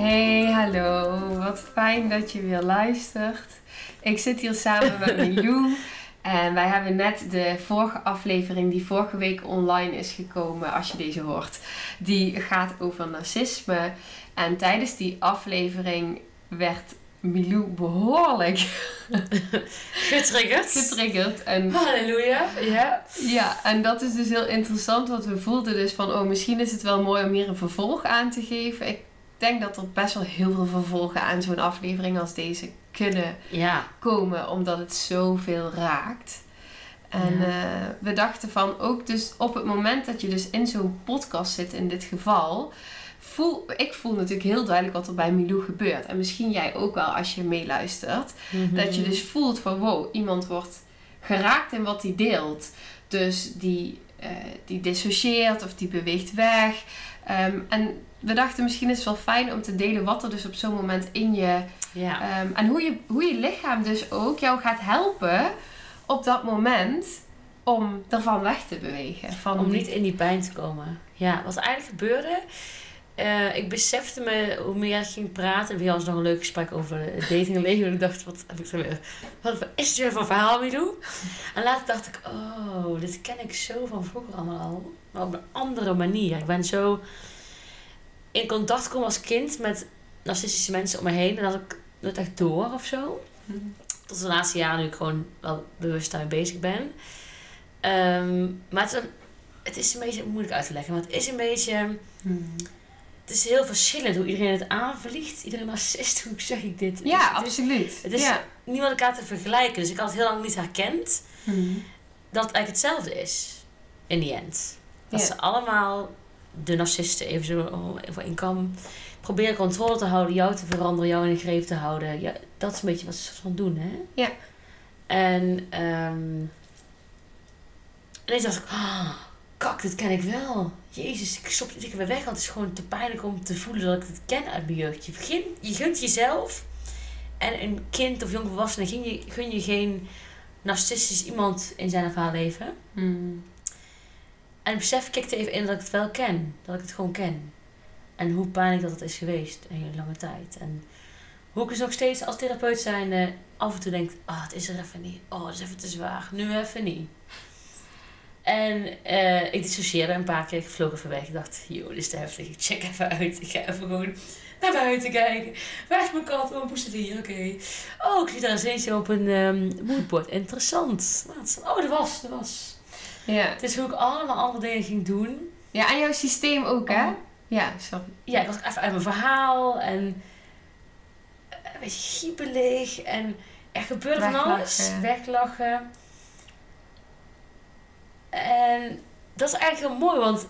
Hey, hallo. Wat fijn dat je weer luistert. Ik zit hier samen met Milou. En wij hebben net de vorige aflevering, die vorige week online is gekomen, als je deze hoort, die gaat over narcisme. En tijdens die aflevering werd Milou behoorlijk Getriggerd. getriggerd. En Halleluja, ja. ja, en dat is dus heel interessant, want we voelden dus van, oh, misschien is het wel mooi om hier een vervolg aan te geven. Ik denk dat er best wel heel veel vervolgen aan zo'n aflevering als deze kunnen Ja, komen, omdat het zoveel raakt. En Ja. eh, we dachten van, ook dus op het moment dat je dus in zo'n podcast zit, in dit geval, voel, ik voel natuurlijk heel duidelijk wat er bij Milou gebeurt. En misschien jij ook wel als je meeluistert. Dat je dus voelt van wow, iemand wordt geraakt in wat hij deelt. Dus die, eh, die dissocieert of die beweegt weg. Ehm, en we dachten misschien is het wel fijn om te delen wat er dus op zo'n moment in je... ja. ehm, en hoe je, hoe je lichaam dus ook jou gaat helpen op dat moment om ervan weg te bewegen. Van Om niet in die pijn te komen. Ja, wat eigenlijk gebeurde. Eh, ik besefte me hoe meer ik ging praten. We hadden nog een leuk gesprek over het datingleven. En ik dacht, wat heb ik er weer? Wat is het weer voor verhaal, Milou? En later dacht ik, oh, dit ken ik zo van vroeger allemaal al. Maar op een andere manier. Ik ben zo in contact gekomen als kind met narcistische mensen om me heen. En dat had ik nooit echt door of zo Mhm. tot de laatste jaren nu ik gewoon wel bewust daarmee bezig ben. Ehm, maar het, is een- het is een beetje moeilijk uit te leggen. Maar het is een beetje... Hmm. Het is heel verschillend hoe iedereen het aanvliegt. Iedere narcist, hoe zeg ik dit? Ja, absoluut. het is- ja. niet met elkaar te vergelijken. Dus ik had het heel lang niet herkend Hmm. dat het eigenlijk hetzelfde is. In the end. Dat Ja. ze allemaal, de narcisten, even zo oh, even in kam, proberen controle te houden, jou te veranderen, jou in de greep te houden. Ja, dat is een beetje wat ze van doen, hè? Ja. En ehm ineens dacht ik, ah, kak, dit ken ik wel. Jezus, ik stop dit weer weg, want het is gewoon te pijnlijk om te voelen dat ik het ken uit mijn jeugd. Je, begint, je gunt jezelf en een kind of jongvolwassene gun je, gun je geen narcistisch iemand in zijn of haar leven. Hmm. En besef kikte even in dat ik het wel ken. Dat ik het gewoon ken. En hoe pijnlijk dat het is geweest een hele lange tijd. En hoe ik dus nog steeds als therapeut zijn af en toe denk... Ah, het is er even niet. Oh, het is even te zwaar. Nu even niet. En eh, ik dissocieerde een paar keer. Ik vloog even weg. Ik dacht, joh, dit is te heftig. Ik check even uit. Ik ga even gewoon naar buiten kijken. Waar is mijn kat? Oh, moest het hier? Oké. Oh, ik zie daar eens eentje op een ehm moodboard. Interessant. Oh, dat was, dat was. Ja. Het is hoe ik allemaal andere dingen ging doen. ja, en jouw systeem ook, hè? Oh. Ja, ik. Ja, ik was even uit mijn verhaal en een beetje giebelig en er gebeurde van alles. Weglachen. En dat is eigenlijk heel mooi, want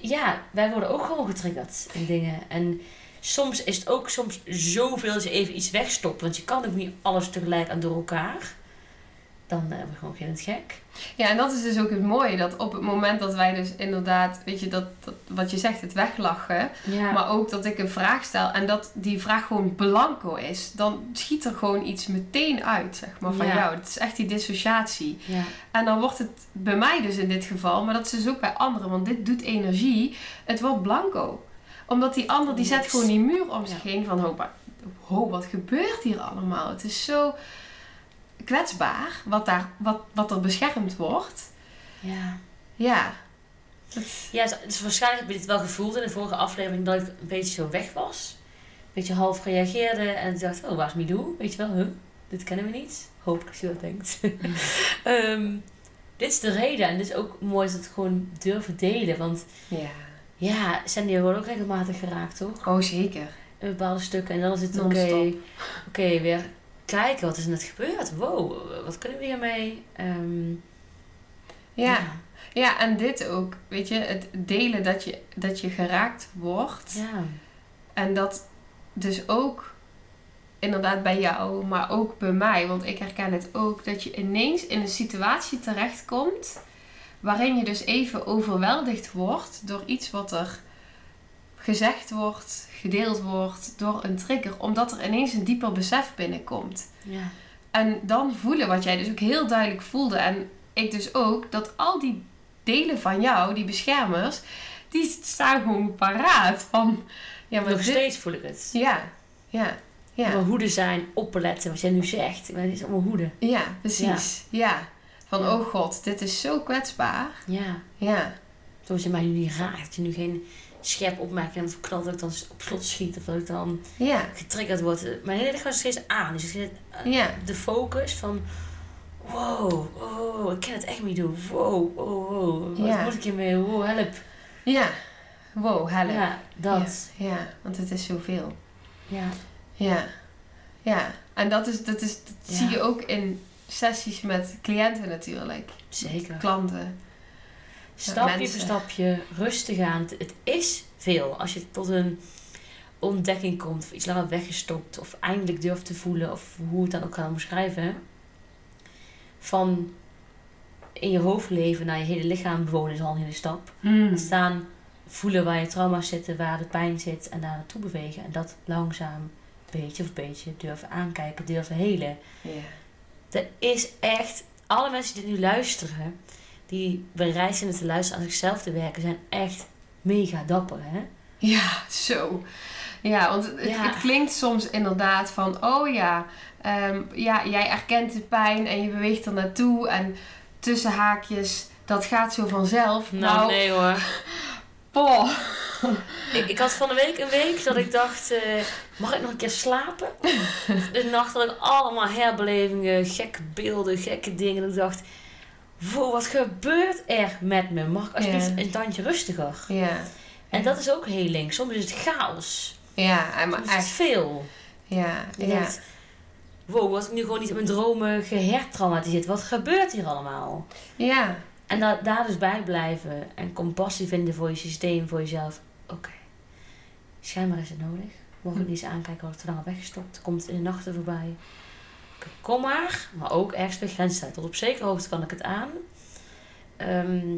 ja, wij worden ook gewoon getriggerd in dingen. En soms is het ook soms zoveel dat je even iets wegstopt, want je kan ook niet alles tegelijk aan door elkaar. Dan eh, ben je gewoon geen gek. Ja, en dat is dus ook het mooie. Dat op het moment dat wij dus inderdaad, weet je, dat, dat wat je zegt, het weglachen. Ja. Maar ook dat ik een vraag stel en dat die vraag gewoon blanco is. Dan schiet er gewoon iets meteen uit, zeg maar, van Ja. jou. Het is echt die dissociatie. ja. En dan wordt het bij mij dus in dit geval, maar dat is dus ook bij anderen. Want dit doet energie. Het wordt blanco. Omdat die ander, die zet gewoon die muur om zich heen van... Ho, wat gebeurt hier allemaal? Het is zo kwetsbaar wat, daar, wat, wat er beschermd wordt. ja. Ja. Het- Ja, dus- dus waarschijnlijk heb je dit wel gevoeld in de vorige aflevering dat ik een beetje zo weg was. Een beetje half reageerde en dacht, oh, waar is Milou? Weet je wel, huh? Dit kennen we niet. Hoop ik dat je dat denkt. Ehm, dit is de reden en dit is ook mooi dat we het gewoon durven delen. Want ja. ja, Sandy wordt ook regelmatig geraakt, toch? Oh, zeker. In bepaalde stukken. En dan is het oké, oké, weer kijken, wat is er net gebeurd? Wow, wat kunnen we hiermee? Ehm, Ja. ja, en dit ook. Weet je, het delen dat je, dat je geraakt wordt. ja. En dat dus ook inderdaad bij jou, maar ook bij mij, want ik herken het ook, dat je ineens in een situatie terechtkomt waarin je dus even overweldigd wordt door iets wat er gezegd wordt, gedeeld wordt door een trigger, omdat er ineens een dieper besef binnenkomt. Ja. En dan voelen wat jij dus ook heel duidelijk voelde en ik dus ook, dat al die delen van jou, die beschermers, die staan gewoon paraat. Van, ja, maar Nog dit- steeds voel ik het. Ja, ja, ja. Maar hoeden zijn, opletten, wat jij nu zegt. Maar het is allemaal hoeden. Ja, precies. Ja. Van, Ja. oh god, dit is zo kwetsbaar. Ja. Ja, Zoals je mij nu niet raakt. Dat je nu geen scherp opmerking hebt of knalt dat ik dan op slot schiet. Of dat ik dan ja, getriggerd word. Mijn hele lichaam is steeds aan. Dus ik zit eh, ja. de focus van... Wow, oh, ik kan het echt niet doen. Wow, oh. Wat Ja. moet ik hiermee? Wow, help. Ja. Wow, help. Ja, dat. Ja, ja, want het is zoveel. Ja. Ja, ja. En dat, is, dat, is, dat zie je ook in sessies met cliënten natuurlijk. Zeker. Klanten. Stapje voor stapje, rustig aan. Het- is veel. Als je tot een ontdekking komt, of iets langer weggestopt, of eindelijk durft te voelen, of hoe het dan ook kan omschrijven. Van in je hoofd leven naar je hele lichaam bewonen is al een hele stap. Hmm. Staan, voelen waar je trauma's zitten, waar de pijn zit en daar naartoe bewegen. En dat langzaam, beetje of beetje, durven aankijken, durven helen. Ja. Er is echt, alle mensen die nu luisteren, die bereid zijn te luisteren aan zichzelf te werken, zijn echt mega dapper, hè? Ja, zo. Ja, want het, Ja. het klinkt soms inderdaad van, oh ja, ehm, ja, jij erkent de pijn en je beweegt er naartoe en tussen haakjes, dat gaat zo vanzelf. Nou, nee hoor. poh. Ik, ik had van de week een week dat ik dacht, eh, mag ik nog een keer slapen? De nacht had ik allemaal herbelevingen, gekke beelden, gekke dingen. En ik dacht, wow, wat gebeurt er met me? Mag ik alsjeblieft een tandje rustiger? Ja. En dat is ook heling. Soms is het chaos. Ja, maar het echt. veel. Ja, ja. wow, was ik nu gewoon niet in mijn dromen gehertraumatiseerd? Wat gebeurt hier allemaal? Ja, En da daar dus bij blijven en compassie vinden voor je systeem, voor jezelf. Oké, schijnbaar is het nodig. Mogen we niet eens aankijken wat te lang weggestopt? Komt het in de nachten voorbij? Kom maar, maar ook ergens stellen. Tot op zekere hoogte kan ik het aan. Ehm,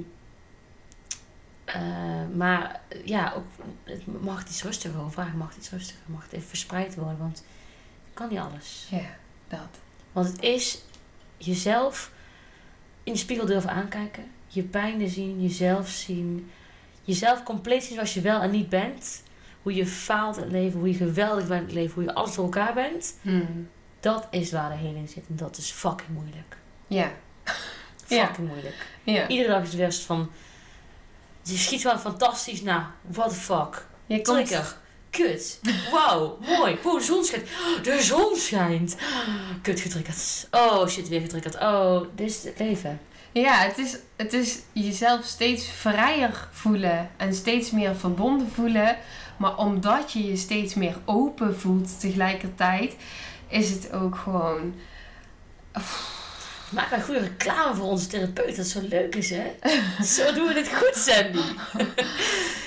eh, maar ja, ook, het mag iets rustiger gewoon vragen. Mag iets rustiger? Mag het even verspreid worden? Want ik kan niet alles. ja, dat. Want het is jezelf in de spiegel durven aankijken. Je pijnen zien, jezelf zien. Jezelf compleet zien zoals je wel en niet bent. Hoe je faalt in het leven, hoe je geweldig bent in het leven, hoe je alles voor elkaar bent. Hmm. Dat is waar de heling zit. En dat is fucking moeilijk. Ja, Ja. Fucking moeilijk. ja. Iedere dag is het soort van... Je schiet wel fantastisch. Nou, what the fuck. Je komt. Kut. Wauw, mooi. Wow, de zon schijnt. De zon schijnt. Kut getriggerd. Oh, shit, weer getriggerd. Oh, dit is het leven. Ja, het is, het is jezelf steeds vrijer voelen en steeds meer verbonden voelen. Maar omdat je je steeds meer open voelt tegelijkertijd, is het ook gewoon. Maak maar goede reclame voor onze therapeut. Dat zo leuk is, hè? zo doen we dit goed, Sandy.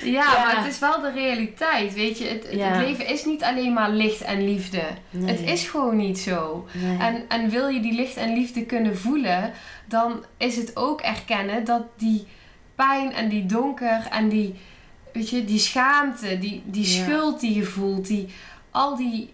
Ja, Ja. maar het is wel de realiteit. Weet je, het, het leven is niet alleen maar licht en liefde. Nee. Het is gewoon niet zo. Nee. En, en wil je die licht en liefde kunnen voelen, dan is het ook erkennen dat die pijn en die donker en die, weet je, die schaamte, die, die Ja. schuld die je voelt, die, al die.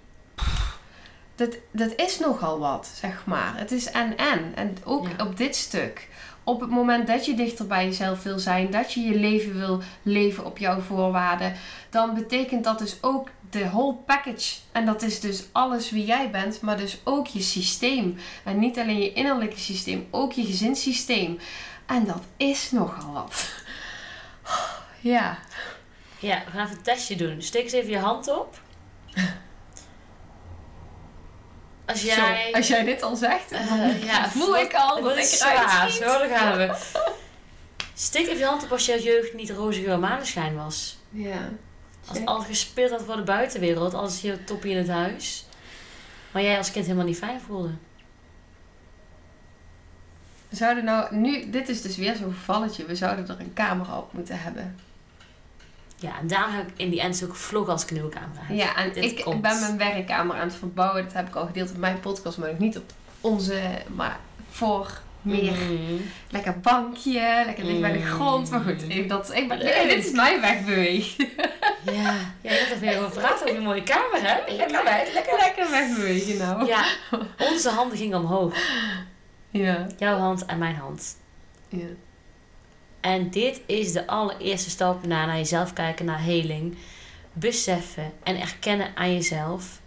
Dat, dat is nogal wat, zeg maar. Het is en en. En ook Ja. op dit stuk. Op het moment dat je dichter bij jezelf wil zijn, dat je je leven wil leven op jouw voorwaarden, dan betekent dat dus ook de whole package. En dat is dus alles wie jij bent, maar dus ook je systeem. En niet alleen je innerlijke systeem, ook je gezinssysteem. En dat is nogal wat. Ja. Ja, we gaan even een testje doen. Steek eens even je hand op. Als jij... Zo, als jij dit al zegt, Eh, ja, voel ik al dat ik eruit schiet. Zo, daar gaan we. Steek even je hand op als je jeugd niet rozige maneschijn was. Ja. Als het al gespeeld had voor de buitenwereld, alles hier toppie in het huis. Maar jij als kind helemaal niet fijn voelde. We zouden nou, nu, dit is dus weer zo'n gevalletje. We zouden er een camera op moeten hebben. Ja, en daarom heb ik in die end ook vlog als ik een nieuwe camera heb. Ja, en Dit ik komt. ben mijn werkkamer aan het verbouwen. Dat heb ik al gedeeld op mijn podcast, maar nog niet op onze. Maar voor meer Mhm. lekker bankje, lekker dicht bij de Mm. grond. Maar goed, even dat, ik ben, dit is mijn wegbeweging. Ja, je hebt er weer over praten over je mooie kamer, hè? Lekker lekker. Lekker wegbewegen nou. Ja, onze handen gingen omhoog. Ja. Jouw hand en mijn hand. ja. En dit is de allereerste stap naar, naar jezelf kijken, naar heling. Beseffen en erkennen aan jezelf.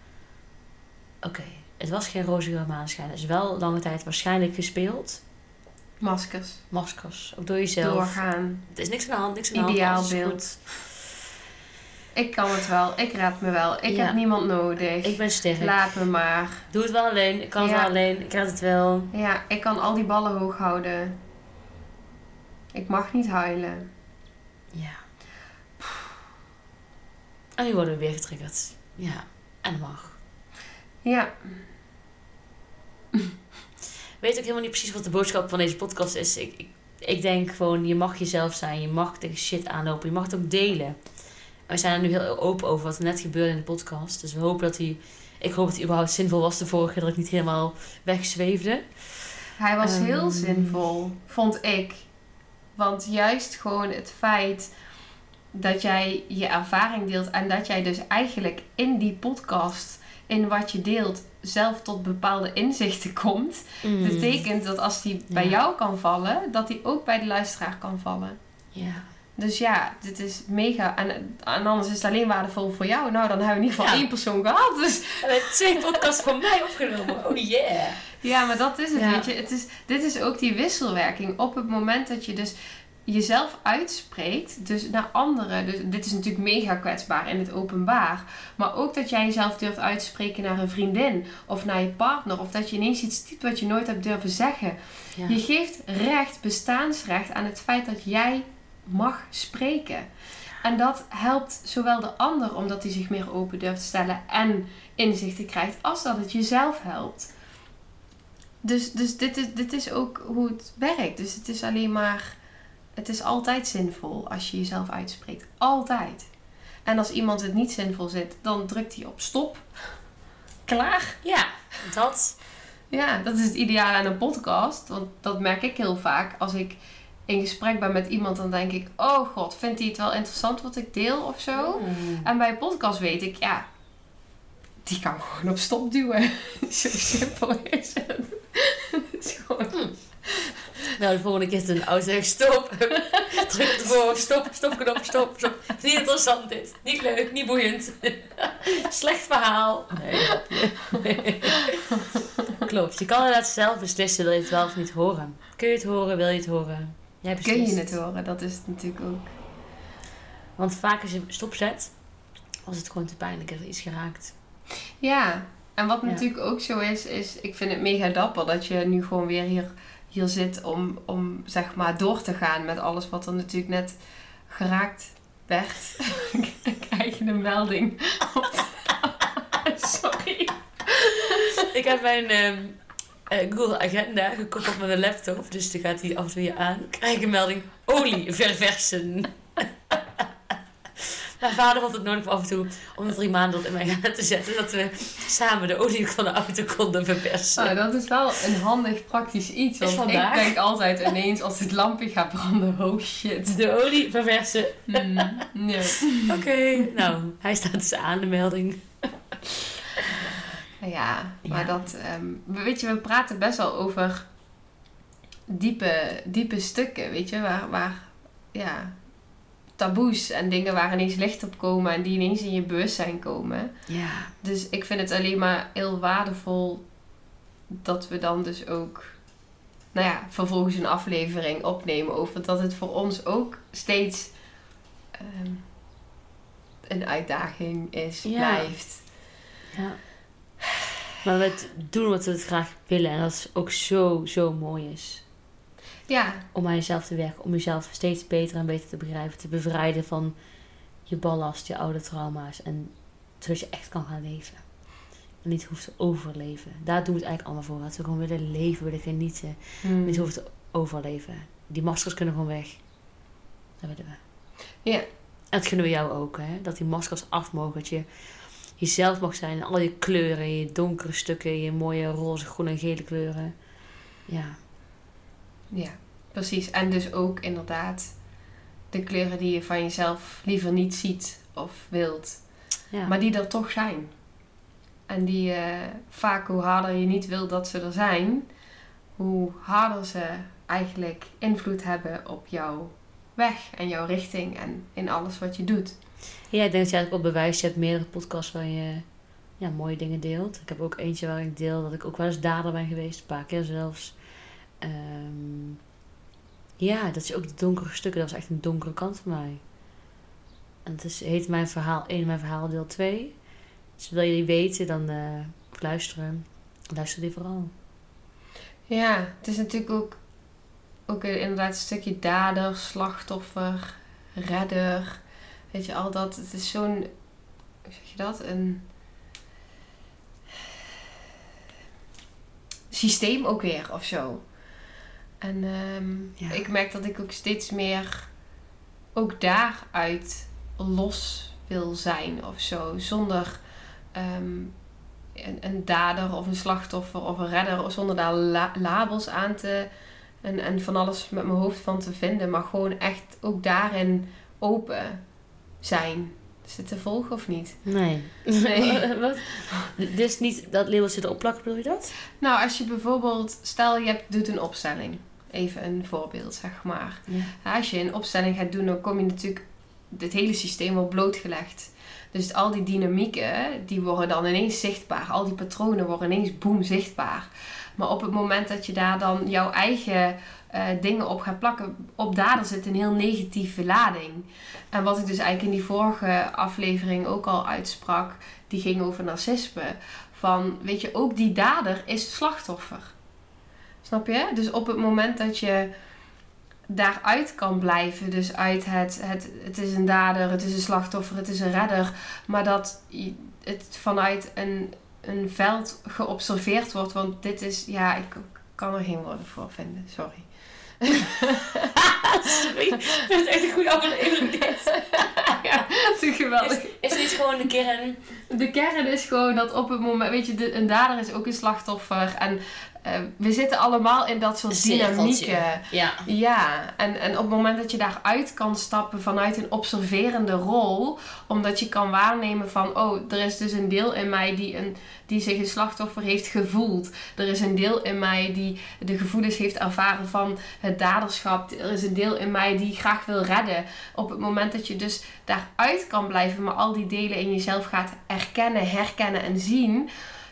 Oké, het was geen roze maanschijn. Het is wel lange tijd waarschijnlijk gespeeld. Maskers. Maskers, ook door jezelf. Doorgaan. Het is niks aan de hand, niks aan de hand. Ideaalbeeld. Ik kan het wel. Ik red me wel. Ik Ja. heb niemand nodig. Ik ben sterk. Laat me maar. Doe het wel alleen. Ik kan het wel alleen. Ik red het wel. Ja, ik kan al die ballen hoog houden. Ik mag niet huilen. Ja. En nu worden we weer getriggerd. Ja, en dat mag. Ja. Weet ook helemaal niet precies wat de boodschap van deze podcast is. Ik, ik, ik denk gewoon, je mag jezelf zijn. Je mag tegen shit aanlopen. Je mag het ook delen. En we zijn er nu heel open over wat er net gebeurde in de podcast. Dus we hopen dat hij... Ik hoop dat hij überhaupt zinvol was de vorige. Dat ik niet helemaal wegzweefde. Hij was Ehm. heel zinvol, vond ik. Want juist gewoon het feit dat jij je ervaring deelt en dat jij dus eigenlijk in die podcast, in wat je deelt, zelf tot bepaalde inzichten komt, Mm. betekent dat als die bij Ja. jou kan vallen, dat die ook bij de luisteraar kan vallen. Ja. Dus ja, dit is mega. En, en anders is het alleen waardevol voor jou. Nou, dan hebben we in ieder geval Ja. één persoon gehad. Dus hebben twee podcasts van mij opgenomen. Oh yeah. Ja, maar dat is het, Ja. weet je. Het is, dit is ook die wisselwerking. Op het moment dat je dus jezelf uitspreekt, dus naar anderen. Dus dit is natuurlijk mega kwetsbaar in het openbaar. Maar ook dat jij jezelf durft uitspreken naar een vriendin of naar je partner. Of dat je ineens iets typt wat je nooit hebt durven zeggen. Ja. Je geeft recht, bestaansrecht aan het feit dat jij mag spreken. En dat helpt zowel de ander omdat hij zich meer open durft te stellen en inzichten krijgt, als dat het jezelf helpt. Dus, dus dit, is, dit is ook hoe het werkt. Dus het is alleen maar. Het is altijd zinvol als je jezelf uitspreekt. Altijd. En als iemand het niet zinvol zit, dan drukt hij op stop. Klaar. Ja, dat. Ja, dat is het ideaal aan een podcast. Want dat merk ik heel vaak. Als ik in gesprek ben met iemand, dan denk ik: Oh god, vindt hij het wel interessant wat ik deel of zo? Mm. En bij een podcast weet ik, ja, die kan gewoon op stop duwen. zo simpel is het. Het is gewoon. Nou, de volgende keer is het een auto stop. Druk ervoor, stop, stopknop, stop, stop. Niet interessant dit. Niet leuk, niet boeiend. Slecht verhaal. Nee. Klopt, je kan inderdaad zelf beslissen, wil je het wel of niet horen. Kun je het horen, wil je het horen? Jij Kun je het horen? Dat is het natuurlijk ook. Want vaak als je stopzet, was het gewoon te pijnlijk, er is iets geraakt. Ja, en wat Ja. natuurlijk ook zo is, is ik vind het mega dapper dat je nu gewoon weer hier, hier zit om, om zeg maar door te gaan met alles wat er natuurlijk net geraakt werd. Krijg je een melding. Sorry. Ik heb mijn ehm, eh, Google Agenda gekoppeld met mijn laptop. Dus dan gaat hij af en toe aan. Krijg ik een melding. Olie verversen. Mijn vader vond het nodig af en toe om de drie maanden in mijn agenda te zetten. Dat we samen de olie van de auto konden verversen. Nou, dat is wel een handig praktisch iets. Want ik denk altijd ineens als het lampje gaat branden, oh shit. De olie verversen. Hmm, nee. Oké. Nou, hij staat dus aan, de melding. Ja, maar Ja. dat... ehm, weet je, we praten best wel over diepe, diepe stukken, weet je, waar, waar ja, taboes en dingen waar ineens licht op komen en die ineens in je bewustzijn komen. Ja. Dus ik vind het alleen maar heel waardevol dat we dan dus ook, nou ja, vervolgens een aflevering opnemen over dat het voor ons ook steeds ehm, een uitdaging is, Ja. blijft. ja. Maar we doen wat we het graag willen. En dat is ook zo, zo mooi is. Ja, om aan jezelf te werken, om jezelf steeds beter en beter te begrijpen, te bevrijden van je ballast, je oude trauma's en zodat je echt kan gaan leven. En niet hoeft te overleven. Daar doen we het eigenlijk allemaal voor. Dat we gewoon willen leven, willen genieten. Hmm. Niet hoeven te overleven. Die maskers kunnen gewoon weg. Dat willen we. Ja. En dat gunnen we jou ook, hè? Dat die maskers af mogen. Dat je jezelf mag zijn. Al je kleuren, je donkere stukken, je mooie roze, groene en gele kleuren. Ja. Ja, precies. En dus ook inderdaad de kleuren die je van jezelf liever niet ziet of wilt. ja. Maar die er toch zijn. En die eh, vaak hoe harder je niet wil dat ze er zijn, hoe harder ze eigenlijk invloed hebben op jouw weg en jouw richting en in alles wat je doet. Ja, ik denk dat jij het ook bewijst. Je hebt meerdere podcasts waar je ja, mooie dingen deelt. Ik heb ook eentje waar ik deel dat ik ook wel eens dader ben geweest. Een paar keer zelfs. Ehm, ja, dat is ook de donkere stukken. Dat was echt een donkere kant van mij. En het is, heet mijn verhaal 1 mijn verhaal deel 2. Dus wil je die weten, dan eh, luisteren. Luister die vooral. Ja, het is natuurlijk ook, ook inderdaad een stukje dader, slachtoffer, redder. Weet je, al dat. Het is zo'n, hoe zeg je dat? Een systeem ook weer of zo. En ehm, Ja. ik merk dat ik ook steeds meer ook daaruit los wil zijn of zo. Zonder ehm, een, een dader of een slachtoffer of een redder. of Zonder daar la- labels aan te... En, en van alles met mijn hoofd van te vinden. Maar gewoon echt ook daarin open zijn. Is het te volgen of niet? Nee. Nee. Wat? Is niet dat labeltje erop plakken, bedoel je dat? Nou, als je bijvoorbeeld... Stel, je hebt, doet een opstelling. Even een voorbeeld, zeg maar. Ja. Als je een opstelling gaat doen, dan kom je natuurlijk het hele systeem op blootgelegd. Dus al die dynamieken, die worden dan ineens zichtbaar. Al die patronen worden ineens boem zichtbaar. Maar op het moment dat je daar dan jouw eigen eh, dingen op gaat plakken, op dader zit een heel negatieve lading. En wat ik dus eigenlijk in die vorige aflevering ook al uitsprak, die ging over narcisme. Van, weet je, ook die dader is slachtoffer. Snap je? Dus op het moment dat je daaruit kan blijven. Dus uit het, het, het is een dader, het is een slachtoffer, het is een redder. Maar dat het vanuit een, een veld geobserveerd wordt. Want dit is, ja, ik kan er geen woorden voor vinden, sorry. Sorry. Vind het echt een goede aflevering dit. ja, het is geweldig. Is, is dit gewoon een kern? De kern is gewoon dat op het moment, weet je, de, een dader is ook een slachtoffer. En eh, we zitten allemaal in dat soort dynamieken. Ja. Ja, en, en op het moment dat je daaruit kan stappen vanuit een observerende rol, omdat je kan waarnemen van, oh, er is dus een deel in mij die, een, die zich een slachtoffer heeft gevoeld. Er is een deel in mij die de gevoelens heeft ervaren van het daderschap. Er is een deel in mij die graag wil redden. Op het moment dat je dus daaruit kan blijven, maar al die delen in jezelf gaat erkennen, herkennen en zien,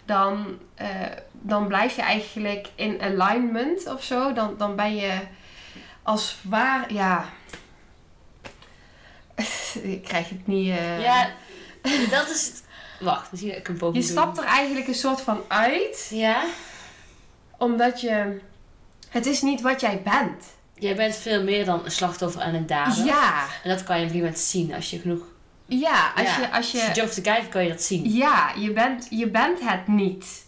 dan, eh, dan blijf je eigenlijk in alignment of zo. Dan, dan ben je als waar, ja. ik krijg het niet. eh. Ja, dat is het. Wacht, misschien ik een poging Je stapt er eigenlijk een soort van uit, Ja? omdat je. Het is niet wat jij bent. Jij bent veel meer dan een slachtoffer en een dader. Ja, En dat kan je op een gegeven moment zien als je genoeg... ja, als, ja, Je, als je je. durft te kijken, kan je dat zien. Ja, je bent, je bent het niet.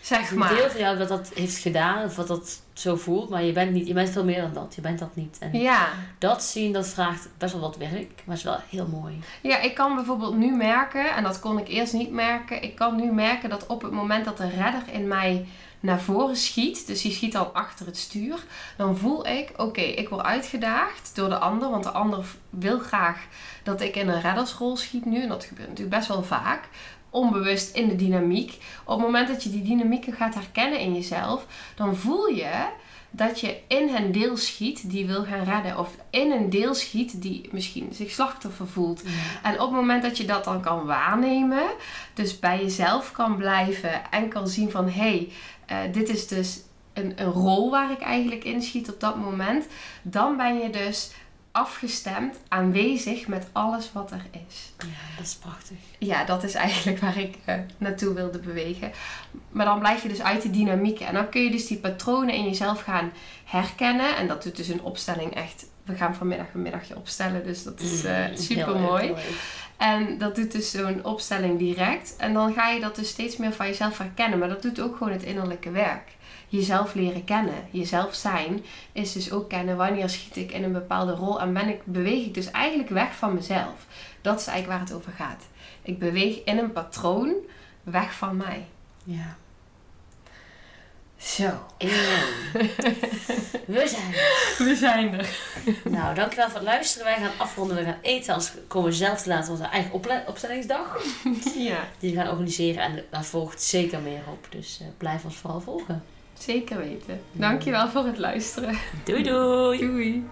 Zeg Een maar. deel van jou dat dat heeft gedaan, of wat dat zo voelt, maar je bent, niet, je bent veel meer dan dat. Je bent dat niet. En Ja. dat zien, dat vraagt best wel wat werk, maar is wel heel mooi. Ja, ik kan bijvoorbeeld nu merken, en dat kon ik eerst niet merken. Ik kan nu merken dat op het moment dat de redder in mij naar voren schiet, dus die schiet dan achter het stuur, dan voel ik, oké, ik word uitgedaagd door de ander, want de ander wil graag dat ik in een reddersrol schiet nu. En dat gebeurt natuurlijk best wel vaak. Onbewust in de dynamiek. Op het moment dat je die dynamieken gaat herkennen in jezelf, dan voel je dat je in een deel schiet die wil gaan redden. Of in een deel schiet die misschien zich slachtoffer voelt. En op het moment dat je dat dan kan waarnemen, dus bij jezelf kan blijven en kan zien van hé, hey, dit is dus een, een rol waar ik eigenlijk in schiet op dat moment, dan ben je dus afgestemd, aanwezig met alles wat er is. Ja, dat is prachtig. Ja, dat is eigenlijk waar ik eh, naartoe wilde bewegen. Maar dan blijf je dus uit die dynamieken. En dan kun je dus die patronen in jezelf gaan herkennen. En dat doet dus een opstelling echt. We gaan vanmiddag een middagje opstellen, dus dat is eh, Mm, super heel mooi. En dat doet dus zo'n opstelling direct. En dan ga je dat dus steeds meer van jezelf herkennen. Maar dat doet ook gewoon het innerlijke werk. jezelf leren kennen. Jezelf zijn is dus ook kennen wanneer schiet ik in een bepaalde rol en ben ik, beweeg ik dus eigenlijk weg van mezelf. Dat is eigenlijk waar het over gaat. Ik beweeg in een patroon weg van mij. Ja. Zo. We zijn er. We zijn er. Nou, dankjewel voor het luisteren. Wij gaan afronden. We gaan eten. Anders komen we zelf te laten onze eigen ople- opstellingsdag. Ja, Die we gaan organiseren. En daar volgt zeker meer op. Dus eh, blijf ons vooral volgen. zeker weten. Dankjewel voor het luisteren. Doei doei. Doei.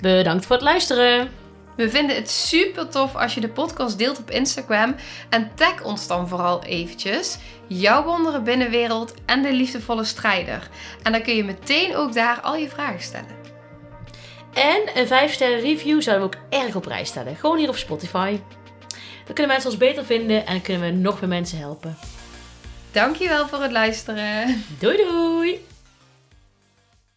Bedankt voor het luisteren. We vinden het super tof als je de podcast deelt op Instagram. En tag ons dan vooral eventjes. Jouw wonderen binnenwereld en de liefdevolle strijder. En dan kun je meteen ook daar al je vragen stellen. En een 5 sterren review zouden we ook erg op prijs stellen. Gewoon hier op Spotify. Dan kunnen mensen ons beter vinden en kunnen we nog meer mensen helpen. Dankjewel voor het luisteren. Doei doei!